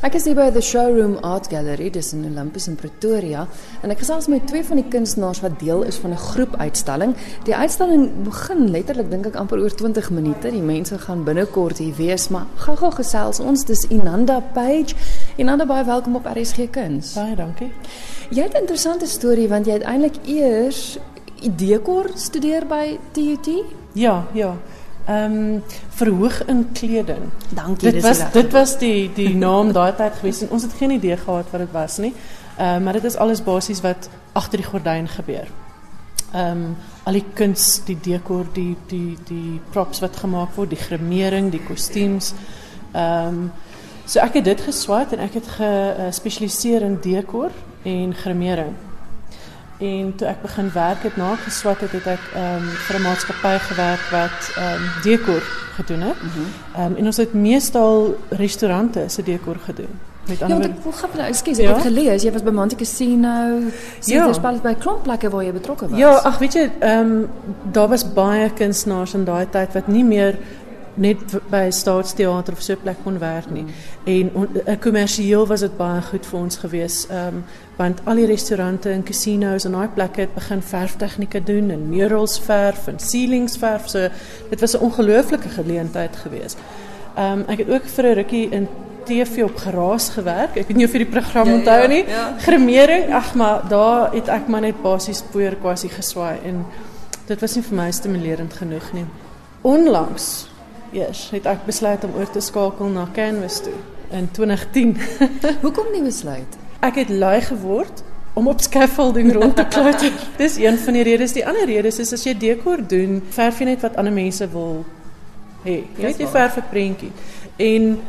Ek is hier by the Showroom Art Gallery, dis in Olympus in Pretoria, en ek gesels met twee van die kunstenaars wat deel is van 'n groep uitstalling. Die uitstalling begin letterlik dink ek amper oor 20 minute. Die mense gaan binnekort hier wees, maar gou-gou gesels ons. Dis Inanda Page. Inanda, baie welkom op RSG Kuns. Baie dankie. Jy het 'n interessante storie want jy het eintlik eers dekor studeer by TUT. Ja, ja. Um, verhoog in kleding. Dankie. Dit was dit was die die naam daai tyd gewees en ons het geen idee gehad wat dit was nie. Ehm uh, maar dit is alles basies wat agter die gordyn gebeur. Ehm um, al die kuns, die dekor, die die die props wat gemaak word, die grimering, die kostuums. Ehm um, so ek het dit geswat en ek het gespesialiseer in dekor en grimering. En toe ek begin werk het na geswat het, het ek ehm um, vir 'n maatskappy gewerk wat ehm um, dekor gedoen het. Ehm mm um, en ons het meestal restaurante se dekor gedoen. Met ander Ja, want ek hoe gaan nou, ekskuus, ek ja? het gelees jy was by Monte Casino, Caesars ja. Palace by klomp plekke waar jy betrokke was. Ja, ag weet jy, ehm um, daar was baie kunstenaars in daai tyd wat nie meer net by staatsteater of so 'n plek kon werk nie. En uh, kommersieel was dit baie goed vir ons gewees. Ehm um, want al die restaurante en casinos en daai plekke het begin verftegnieke doen en murals verf en ceilings verf. So dit was 'n ongelooflike geleentheid gewees. Ehm um, ek het ook vir 'n rukkie in TV op geraas gewerk. Ek weet nie of jy die program ja, onthou nie. Ja. Ag maar daar het ek maar net basies poeier kwassie geswaai en dit was nie vir my stimulerend genoeg nie. Onlangs Eers het ek besluit om oor te skakel na Canvas toe in 2010. Hoekom nie besluit? Ek het lui geword om op scaffolding rond te klouter. Dis een van die redes. Die ander rede is as jy dekor doen, verf jy net wat ander mense wil hê. Jy weet jy verf 'n prentjie. En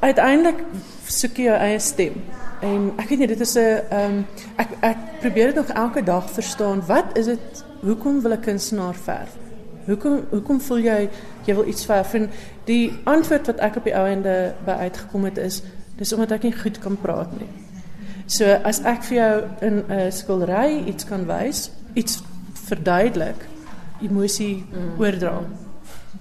uiteindelik soek jy jou eie stem. En ek weet nie dit is 'n ehm um, ek ek probeer dit nog elke dag verstaan. Wat is dit? Hoekom wil 'n kunstenaar verf? Hoekom hoekom voel jy jy wil iets verf en die antwoord wat ek op die ou ende by uitgekom het is dis omdat ek nie goed kan praat nie. So as ek vir jou in 'n skildery iets kan wys, iets verduidelik, emosie mm. oordra.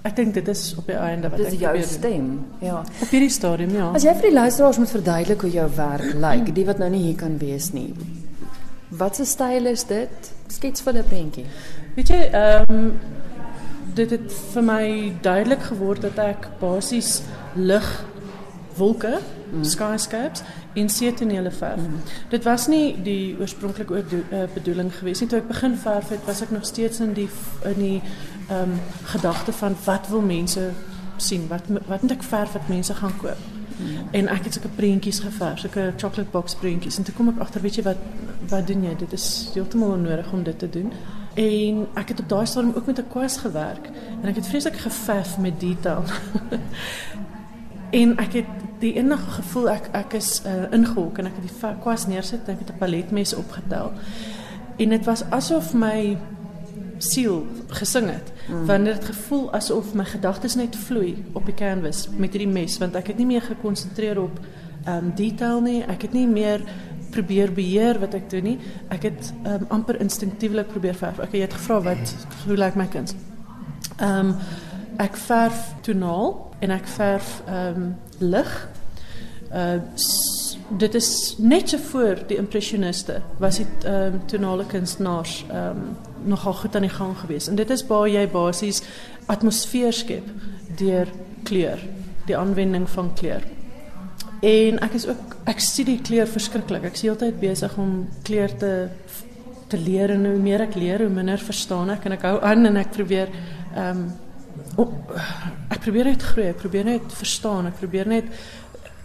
Ek dink dit is op die einde wat dis ek jou stem. Ja. Op hierdie stadium ja. As jy vir die luisteraars moet verduidelik hoe jou werk lyk, die wat nou nie hier kan wees nie. Wat 'n styl is dit? Skets vir 'n prentjie. Weet jy, ehm um, dit het vir my duidelik geword dat ek basies lig wolke mm. skyscapes in seetonele verf. Mm. Dit was nie die oorspronklike uh, bedoeling geweest nie toe ek begin verf het was ek nog steeds in die in die ehm um, gedagte van wat wil mense sien wat wat moet ek verf wat mense gaan koop. Mm. En ek het sulke prentjies geverf, sulke chocolate box prentjies en toe kom ek agter weet jy wat wat doen jy? Dit is heeltemal onnodig om dit te doen. En ek het op daai stadium ook met 'n kwas gewerk en ek het vreeslik geverf met detail. en ek het die enige gevoel ek ek is uh, ingehok en ek het die kwas neersit en ek het 'n paletmes opgetel. En dit was asof my siel gesing het. Mm. Want dit gevoel asof my gedagtes net vloei op die canvas met hierdie mes want ek het nie meer gekonsentreer op um detail nie. Ek het nie meer probeer beheer wat ek doen nie. Ek het um, amper instinctiewelik probeer verf. Ek het gevra wat hoe lyk my kuns? Ehm um, ek verf tonaal en ek verf ehm um, lig. Uh dit is net so voor die impressioniste was ehm um, tonale kunstenaars ehm um, nogal goed aan die gang gewees. En dit is waar jy basies atmosfeer skep deur kleur, die aanwending van kleur. En ek is ook ek studie kleur verskriklik. Ek is heeltyd besig om kleur te te leer en hoe meer ek leer, hoe minder verstaan ek en ek hou aan en ek probeer ehm um, oh, ek probeer net groei, ek probeer net verstaan, ek probeer net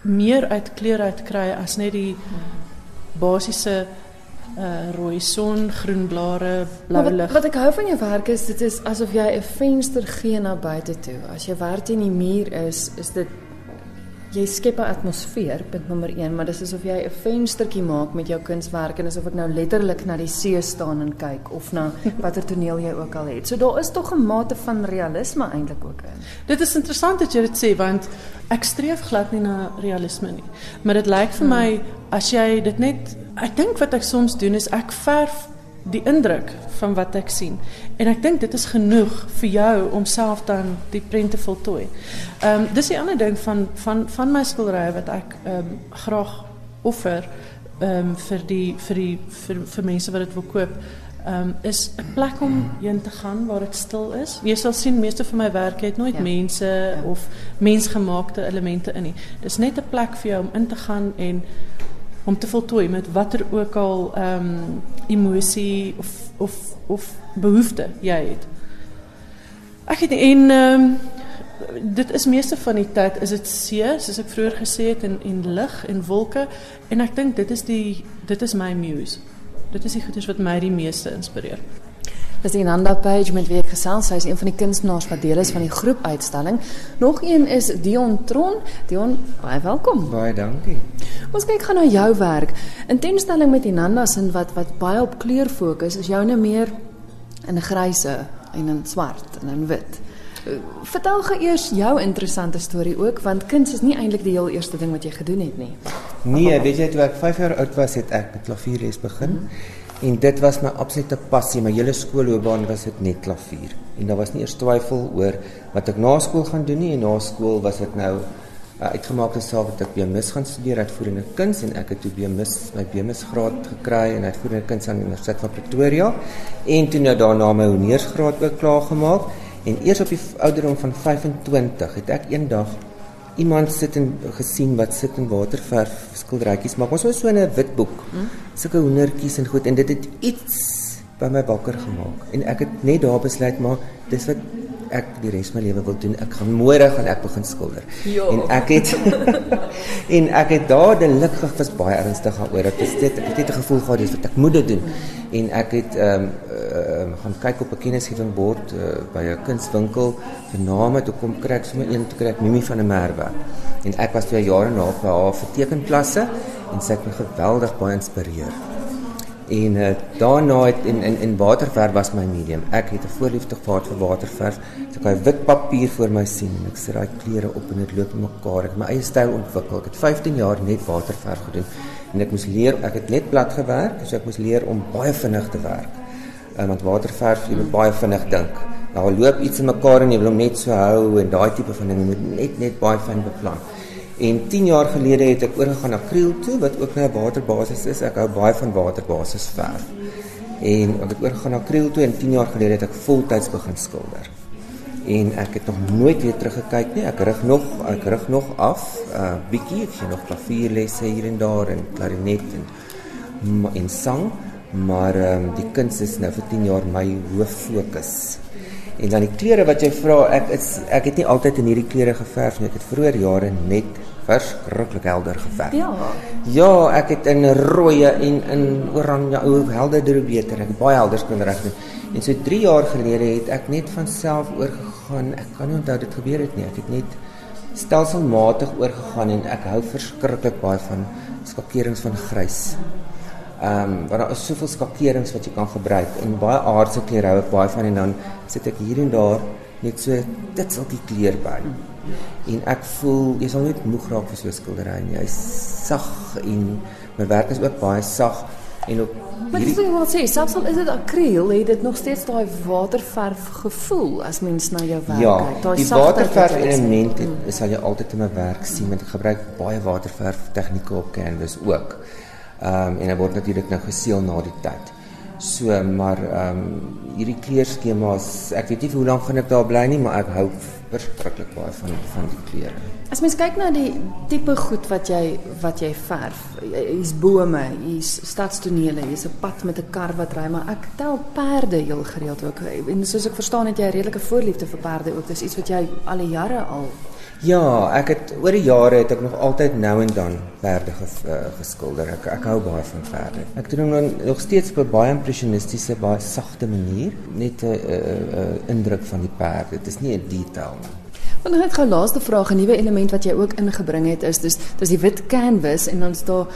meer uit kleur uit kry as net die basiese uh rooi son, groen blare, blou lig. Wat, wat ek hou van jou werk is dit is asof jy 'n venster gee na buite toe. As jy werk teen die muur is, is dit jy skep 'n atmosfeer punt nommer 1 maar dis asof jy 'n venstertjie maak met jou kunswerk en asof ek nou letterlik na die see staan en kyk of na watter toneel jy ook al het. So daar is tog 'n mate van realisme eintlik ook in. Dit is interessant dat jy dit sê want ek streef glad nie na realisme nie. Maar dit lyk vir hmm. my as jy dit net ek dink wat ek soms doen is ek verf die indruk van wat ek sien. En ek dink dit is genoeg vir jou om self dan die prent te voltooi. Ehm um, dis die ander ding van van van my skilderye wat ek ehm um, graag offer ehm um, vir die vir die vir, vir mense wat dit wil koop. Um, is 'n plek om heen te gaan waar dit stil is. Jy sal sien meeste van my werk het nooit ja. mense ja. of mensgemaakte elemente in nie. Dis net 'n plek vir jou om in te gaan en om te voltooi met watter ook al um, emosie of of of behoefte het. Ek het en um, dit is meeste van die tyd is dit see, soos ek vroeër gesê het en en lig en en ek dink dit is die dit is my muse. Dit is die wat my die meeste inspireer. Dis die Nanda Page met wie ek gesels. Sy is een van die kunstenaars wat deel is van die groepuitstalling. Nog een is Dion Tron. Dion, baie welkom. Baie dankie. Ons kyk gaan na jou werk. In teenstelling met die Nanda sin wat wat baie op kleur fokus, is joune meer in 'n gryse en in swart en in wit. Vertel gou eers jou interessante storie ook want kuns is nie eintlik die heel eerste ding wat jy gedoen het nie. Nee, weet jy toe ek 5 jaar oud was het ek met klavierles begin. Mm -hmm. En dit was my absolute passie. My hele skoolloopbaan was dit net klavier. En daar was nie eers twyfel oor wat ek na skool gaan doen nie. En na skool was dit nou 'n uh, uitgemaakte saak dat ek BMus gaan studeer uitvoerende kuns en ek het toe BMus my BMus graad gekry in uitvoerende kuns aan die Universiteit van Pretoria. En toe nou daarna my honeursgraad ook klaar gemaak. En eers op die ouderdom van 25 het ek eendag iemand sit en gesien wat sit in waterverf skilderytjies maak. Ons was so in 'n wit boek. Sulke hoendertjies en goed en dit het iets by my wakker gemaak. En ek het net daar besluit maar dis wat ek die res van my lewe wil doen. Ek gaan môre gaan ek begin skilder. Jo. En ek het en ek het daar gelukkig was baie ernstig daaroor. Dit is dit ek het net 'n gevoel gehad dis wat ek moet doen. En ek het ehm um, uh, gaan kyk op 'n kennisgewing bord uh, by 'n kunswinkel vir name toe kom kry ek sommer een toe kry ek Mimi van der Merwe. En ek was 2 jaar na by haar vir tekenklasse en sy het my geweldig baie inspireer. En uh, daarna het in in in waterverf was my medium. Ek het 'n voorliefde gehad vir waterverf. So ek het wit papier voor my sien en ek sit daai kleure op en dit loop mekaar. Ek het my eie styl ontwikkel. Ek het 15 jaar net waterverf gedoen en ek moes leer ek het net plat gewerk, so ek moes leer om baie vinnig te werk. Uh, want waterverf jy moet baie vinnig dink. Daar loop iets in mekaar en jy wil hom net so hou en daai tipe van ding moet net net baie fyn beplan. En 10 jaar gelede het ek oorgegaan na akriel toe wat ook nou 'n waterbasis is. Ek hou baie van waterbasis verf. En ek het oorgegaan na akriel toe en 10 jaar gelede het ek voltyds begin skilder. En ek het nog nooit weer teruggekyk nie. Ek rig nog ek rig nog af, 'n uh, bietjie, ek sien nog klavierlesse hier en daar en klarinet en en sang, maar ehm um, die kuns is nou vir 10 jaar my hoof fokus. En dan die kleure wat jy vra, ek is ek het nie altyd in hierdie kleure geverf nie. Ek het vroeër jare net verskriklik helder geverf. Ja. Ja, ek het in rooi en in oranje, hoe helderder beter. Ek het baie helder kon reg doen. En so 3 jaar gelede het ek net van self oorgegaan. Ek kan nie onthou dit gebeur het nie. Ek het net stelselmatig oorgegaan en ek hou verskriklik baie van skakerings van grys. Ehm um, want daar is soveel skakerings wat jy kan gebruik en baie aardse kleure hou ek baie van en dan sit ek hier en daar net so dit sal die kleur by. En ek voel jy sal net moeg raak vir so 'n skildery nie. Hy's sag en my werk is ook baie sag en op Maar ek wil sê, selfs al is dit akriel, het dit nog steeds daai waterverf gevoel as mens na jou werk ja, kyk. Daai waterverf element het, mm. sal jy altyd in my werk sien want ek gebruik baie waterverf tegnieke op canvas ook. Ehm um, en dit word natuurlik nou geseël na die tyd. So maar ehm um, hierdie kleurskemas, ek weet nie hoe lank gaan ek daar bly nie, maar ek hou verskriklik baie van van die kleure. As mens kyk na die tipe goed wat jy wat jy verf, hier's bome, hier's stadstonele, hier's 'n pad met 'n kar wat ry, maar ek tel perde heel gereeld ook. En soos ek verstaan het jy 'n redelike voorliefde vir perde ook. Dis iets wat jy al die jare al Ja, ek het oor die jare het ek nog altyd nou en dan perde ges, uh, geskilder. Ek ek hou baie van perde. Ek doen hom nog steeds op 'n baie impressionistiese, baie sagte manier, net 'n uh, uh, uh, indruk van die perd. Dit is nie 'n detail nie. Want net gou laaste vraag, 'n nuwe element wat jy ook ingebring het is dis dis die wit canvas en dan staan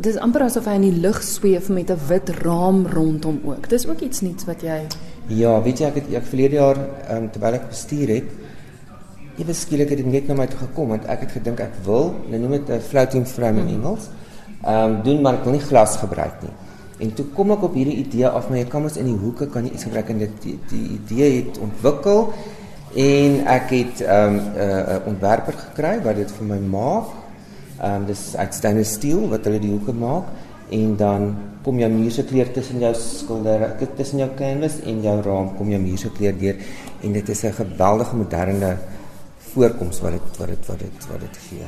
dis amper asof hy in die lug sweef met 'n wit raam rondom ook. Dis ook iets nuuts wat jy Ja, weet jy ek het ek verlede jaar um, terwyl ek bestuur het, ewe skielik het dit net na my toe gekom want ek het gedink ek wil, hulle noem dit 'n floating frame in hmm. Engels. Ehm um, doen maar ek wil nie glas gebruik nie. En toe kom ek op hierdie idee af, maar jy kan mos in die hoeke kan jy iets gebruik en dit die, die idee het ontwikkel en ek het 'n um, uh, ontwerper gekry wat dit vir my maak. Ehm um, dis uit stainless steel wat hulle die hoeke maak en dan kom jou muur se kleur tussen jou skilder, tussen jou canvas en jou raam kom jou muur se kleur deur en dit is 'n geweldige moderne voorkoms wat dit wat dit wat dit wat dit gee.